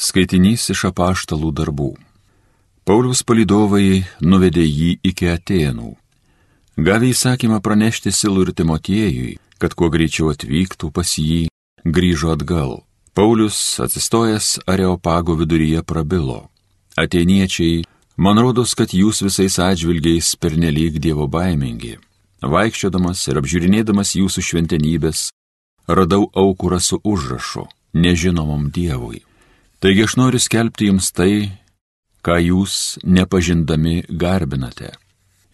Skaitinys iš apaštalų darbų. Paulius palidovai nuvedė jį iki Atenų. Gavę įsakymą pranešti Silų ir Timotiejui, kad kuo greičiau atvyktų pas jį, grįžo atgal. Paulius, atsistojęs Areopago viduryje, prabilo. Ateniečiai, man rodos, kad jūs visais atžvilgiais pernelyg dievo baimingi. Vaikščiodamas ir apžiūrinėdamas jūsų šventenybės, radau aukurą su užrašu - nežinomam dievui. Taigi aš noriu skelbti jums tai, ką jūs nepažindami garbinate.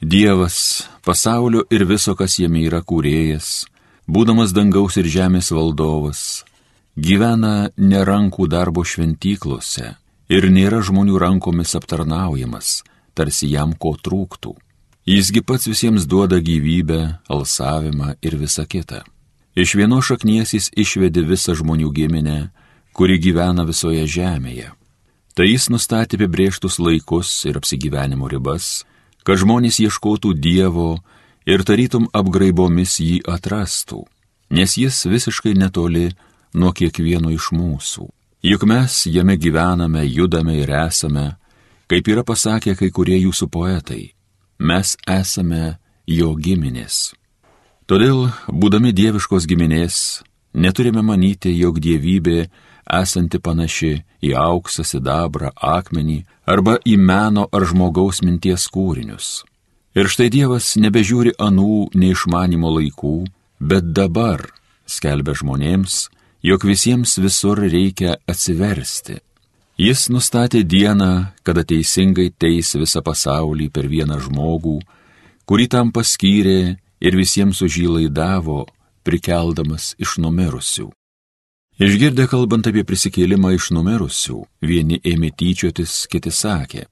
Dievas, pasaulio ir viso, kas jame yra kūrėjas, būdamas dangaus ir žemės valdovas, gyvena nerankų darbo šventyklose ir nėra žmonių rankomis aptarnaujamas, tarsi jam ko trūktų. Jisgi pats visiems duoda gyvybę, alsavimą ir visą kitą. Iš vienos šaknies jis išvedė visą žmonių giminę, kuri gyvena visoje žemėje. Tai jis nustatė apibrieštus laikus ir apsigyvenimo ribas, kad žmonės ieškotų Dievo ir tarytum apgraibomis jį atrastų, nes jis visiškai netoli nuo kiekvieno iš mūsų. Juk mes jame gyvename, judame ir esame, kaip yra pasakę kai kurie jūsų poetai, mes esame jo giminės. Todėl, būdami dieviškos giminės, neturime manyti, jog dievybė esanti panaši į auksą, sidabrą, akmenį arba į meno ar žmogaus minties kūrinius. Ir štai Dievas nebežiūri anų neišmanimo laikų, bet dabar skelbia žmonėms, jog visiems visur reikia atsiversti. Jis nustatė dieną, kada teisingai teis visą pasaulį per vieną žmogų, kurį tam paskyrė ir visiems už jį laidavo, prikeldamas iš numirusių. Išgirdę kalbant apie prisikėlimą iš numirusių, vieni ėmė tyčiotis, kiti sakė,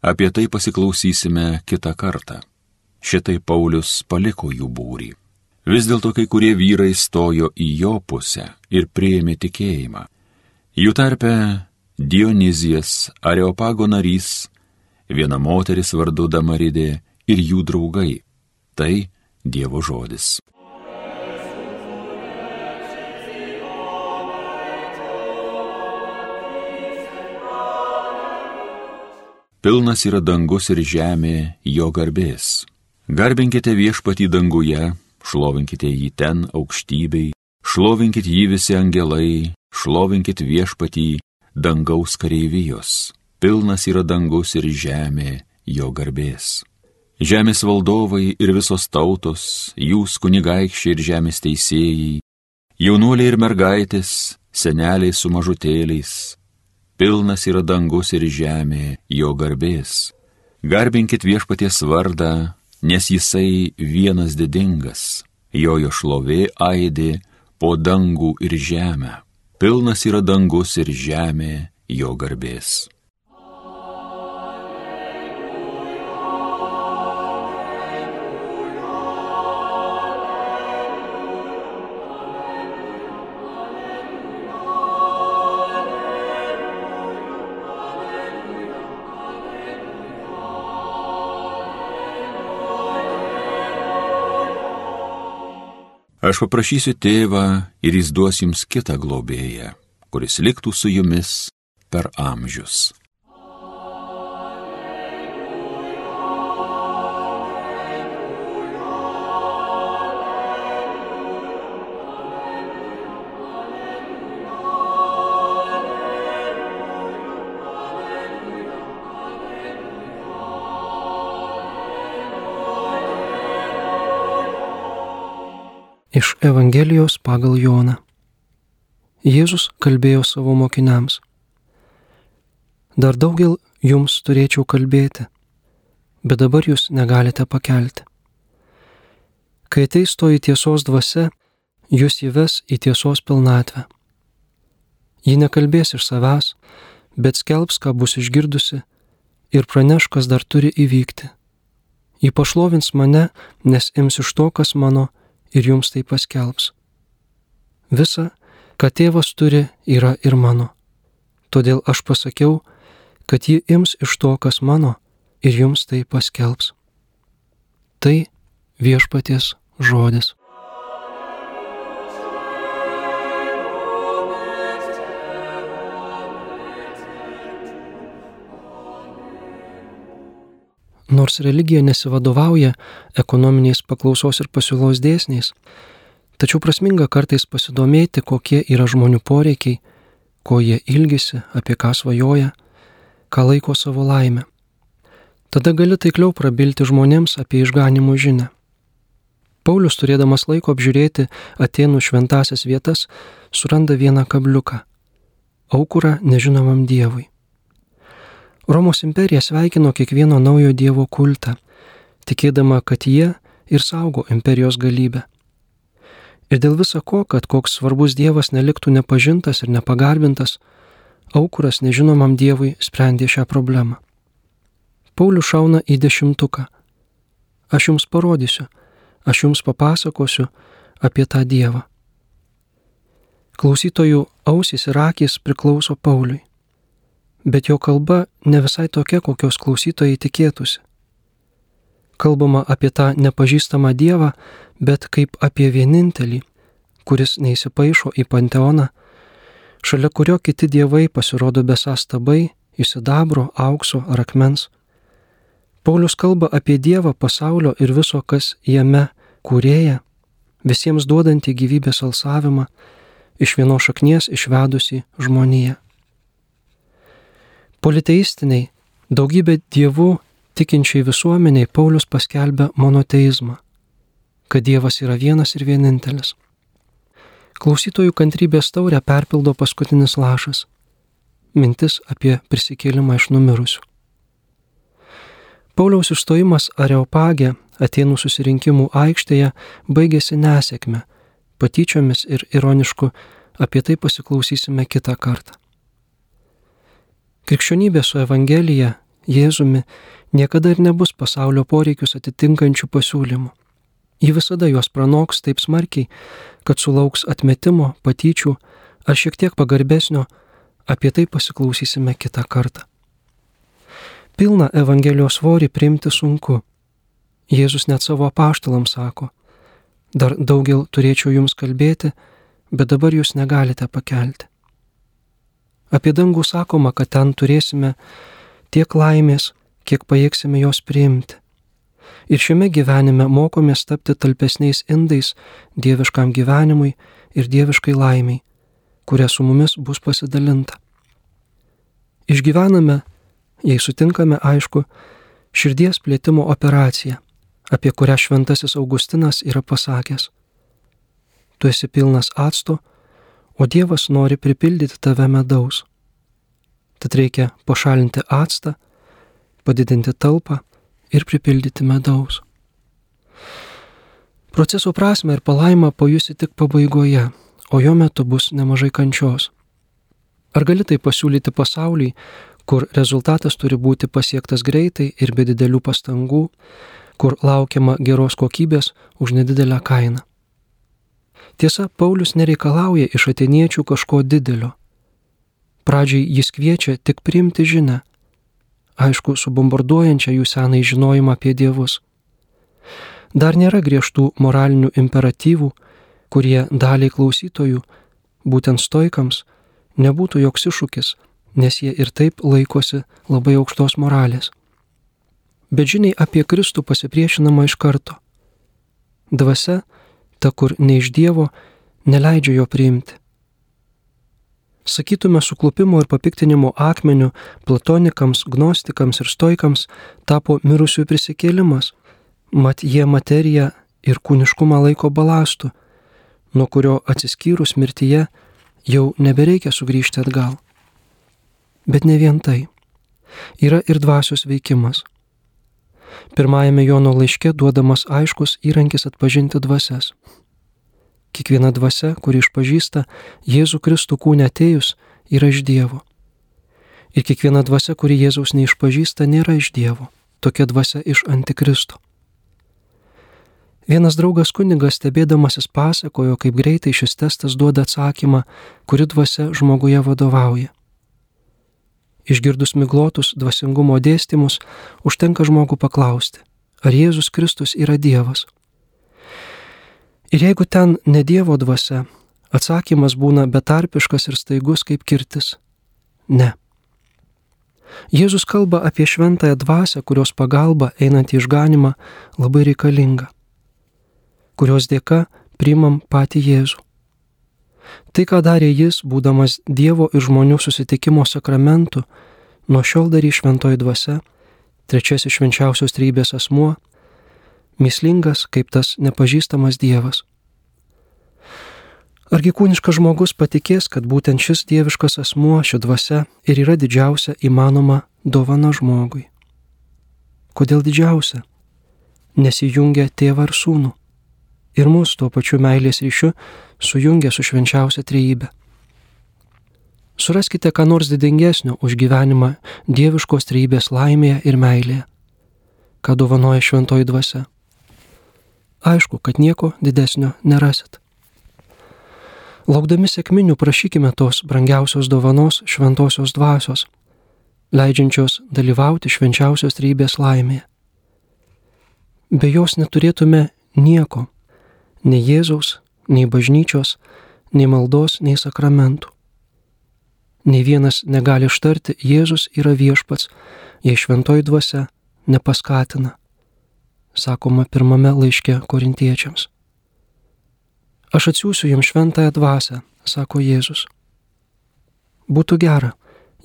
apie tai pasiklausysime kitą kartą. Šitai Paulius paliko jų būrį. Vis dėlto kai kurie vyrai stojo į jo pusę ir prieėmė tikėjimą. Jų tarpe Dionizijas, Areopago narys, viena moteris vardu Damaridė ir jų draugai. Tai Dievo žodis. Pilnas yra dangus ir žemė jo garbės. Garbinkite viešpatį danguje, šlovinkite jį ten aukštybei, šlovinkit jį visi angelai, šlovinkit viešpatį dangaus kareivijos. Pilnas yra dangus ir žemė jo garbės. Žemės valdovai ir visos tautos, jūs kunigaikščiai ir žemės teisėjai, jaunuoliai ir mergaitės, seneliai su mažutėliais, pilnas yra dangus ir žemė jo garbės. Garbinkit viešpaties vardą, nes jisai vienas didingas, jo jo šlovė aidė po dangų ir žemę. Pilnas yra dangus ir žemė jo garbės. Aš paprašysiu tėvą ir jis duos jums kitą globėją, kuris liktų su jumis per amžius. Iš Evangelijos pagal Joną. Jėzus kalbėjo savo mokiniams. Dar daugel jums turėčiau kalbėti, bet dabar jūs negalite pakelti. Kai ateis toji tiesos dvasia, jūs įves į tiesos pilnatvę. Ji nekalbės iš savęs, bet skelbs, ką bus išgirdusi ir praneš, kas dar turi įvykti. Ji pašlovins mane, nes ims iš to, kas mano, ir jums tai paskelbs. Visa, ką tėvas turi, yra ir mano. Todėl aš pasakiau, kad ji ims iš to, kas mano, ir jums tai paskelbs. Tai viešpaties žodis. Nors religija nesivadovauja ekonominiais paklausos ir pasiūlos dėsniais, tačiau prasminga kartais pasidomėti, kokie yra žmonių poreikiai, ko jie ilgisi, apie ką svajoja, ką laiko savo laimę. Tada gali taikliau prabilti žmonėms apie išganimo žinę. Paulius, turėdamas laiko apžiūrėti Atenų šventasias vietas, suranda vieną kabliuką - aukurą nežinomam Dievui. Romos imperija sveikino kiekvieno naujo Dievo kultą, tikėdama, kad jie ir saugo imperijos galybę. Ir dėl visa ko, kad koks svarbus Dievas neliktų nepažintas ir nepagarbintas, aukuras nežinomam Dievui sprendė šią problemą. Paulius šauna į dešimtuką. Aš jums parodysiu, aš jums papasakosiu apie tą Dievą. Klausytojų ausys ir akis priklauso Pauliui, bet jo kalba ne visai tokia, kokios klausytojai tikėtųsi. Kalbama apie tą nepažįstamą Dievą, bet kaip apie vienintelį, kuris neįsipaišo į panteoną, šalia kurio kiti dievai pasirodo besas tabai, įsidabro, aukso ar akmens. Paulius kalba apie Dievą pasaulio ir viso, kas jame kūrėja, visiems duodantį gyvybės alsavimą, iš vienos šaknies išvedusi žmoniją. Politeistiniai, daugybė dievų tikinčiai visuomeniai Paulius paskelbė monoteizmą, kad Dievas yra vienas ir vienintelis. Klausytojų kantrybės taurę perpildo paskutinis lašas - mintis apie prisikėlimą iš numirusių. Pauliaus išstojimas Areopagė Atenų susirinkimų aikštėje baigėsi nesėkme, patyčiomis ir ironišku, apie tai pasiklausysime kitą kartą. Krikščionybė su Evangelija, Jėzumi, niekada ir nebus pasaulio poreikius atitinkančių pasiūlymų. Ji visada juos pranoks taip smarkiai, kad sulauks atmetimo, patyčių ar šiek tiek pagarbesnio, apie tai pasiklausysime kitą kartą. Pilną Evangelijos svorį priimti sunku, Jėzus net savo apaštalams sako, dar daugel turėčiau jums kalbėti, bet dabar jūs negalite pakelti. Apie dangų sakoma, kad ten turėsime tiek laimės, kiek pajėgsime jos priimti. Ir šiame gyvenime mokomės tapti talpesniais indais dieviškam gyvenimui ir dieviškai laimiai, kuria su mumis bus pasidalinta. Išgyvename, jei sutinkame, aišku, širdies plėtimo operaciją apie kurią šventasis Augustinas yra pasakęs. Tu esi pilnas acto, o Dievas nori pripildyti tave medaus. Tad reikia pašalinti actą, padidinti talpą ir pripildyti medaus. Proceso prasme ir palaimą pajusi tik pabaigoje, o jo metu bus nemažai kančios. Ar gali tai pasiūlyti pasauliui, kur rezultatas turi būti pasiektas greitai ir be didelių pastangų, kur laukiama geros kokybės už nedidelę kainą. Tiesa, Paulius nereikalauja iš ateiniečių kažko didelio. Pradžiai jis kviečia tik priimti žinę, aišku, subombarduojančią jų senai žinojimą apie dievus. Dar nėra griežtų moralinių imperatyvų, kurie daliai klausytojų, būtent stoikams, nebūtų joks iššūkis, nes jie ir taip laikosi labai aukštos moralės bet žiniai apie Kristų pasipriešinama iš karto. Dvasia, ta kur ne iš Dievo, neleidžia jo priimti. Sakytume, suklupimo ir papiktinimo akmeniu platonikams, gnostikams ir stoikams tapo mirusiųjų prisikėlimas, mat jie materiją ir kūniškumą laiko balastu, nuo kurio atsiskyrus mirtyje jau nebereikia sugrįžti atgal. Bet ne vien tai. Yra ir dvasios veikimas. Pirmajame Jono laiške duodamas aiškus įrankis atpažinti dvasias. Kiekviena dvasia, kuri išpažįsta Jėzų Kristų kūnę atėjus, yra iš Dievo. Ir kiekviena dvasia, kuri Jėzaus neišpažįsta, nėra iš Dievo. Tokia dvasia iš Antikristo. Vienas draugas kunigas stebėdamasis pasakojo, kaip greitai šis testas duoda atsakymą, kuri dvasia žmoguje vadovauja. Išgirdus miglotus dvasingumo dėstymus, užtenka žmogų paklausti, ar Jėzus Kristus yra Dievas. Ir jeigu ten ne Dievo dvasia, atsakymas būna betarpiškas ir staigus kaip kirtis - ne. Jėzus kalba apie šventąją dvasę, kurios pagalba einant į išganimą labai reikalinga, kurios dėka priimam patį Jėzų. Tai, ką darė jis, būdamas Dievo ir žmonių susitikimo sakramentu, nuo šiol darys šventoji dvasia, trečiasis švenčiausios trybės asmuo, mislingas kaip tas nepažįstamas Dievas. Argi kūniškas žmogus patikės, kad būtent šis dieviškas asmuo, ši dvasia ir yra didžiausia įmanoma dovana žmogui? Kodėl didžiausia? Nesijungia tėvą ir sūnų. Ir mūsų tuo pačiu meilės ryšiu sujungia su švenčiausia trejybė. Suraskite ką nors didingesnio už gyvenimą dieviškos trejybės laimėje ir meilėje, ką dovanoja šventoji dvasia. Aišku, kad nieko didesnio nerasit. Laukdami sėkminių prašykime tos brangiausios dovanos šventosios dvasios, leidžiančios dalyvauti švenčiausios trybės laimėje. Be jos neturėtume nieko, nei Jėzaus, nei bažnyčios, nei maldos, nei sakramentų. Nei vienas negali ištarti Jėzus yra viešpats, jei šventoji dvasia nepaskatina, sakoma pirmame laiške korintiečiams. Aš atsiųsiu jums šventąją dvasę, sako Jėzus. Būtų gera,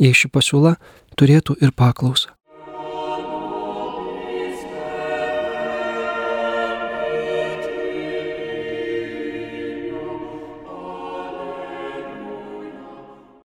jei ši pasiūla turėtų ir paklausą.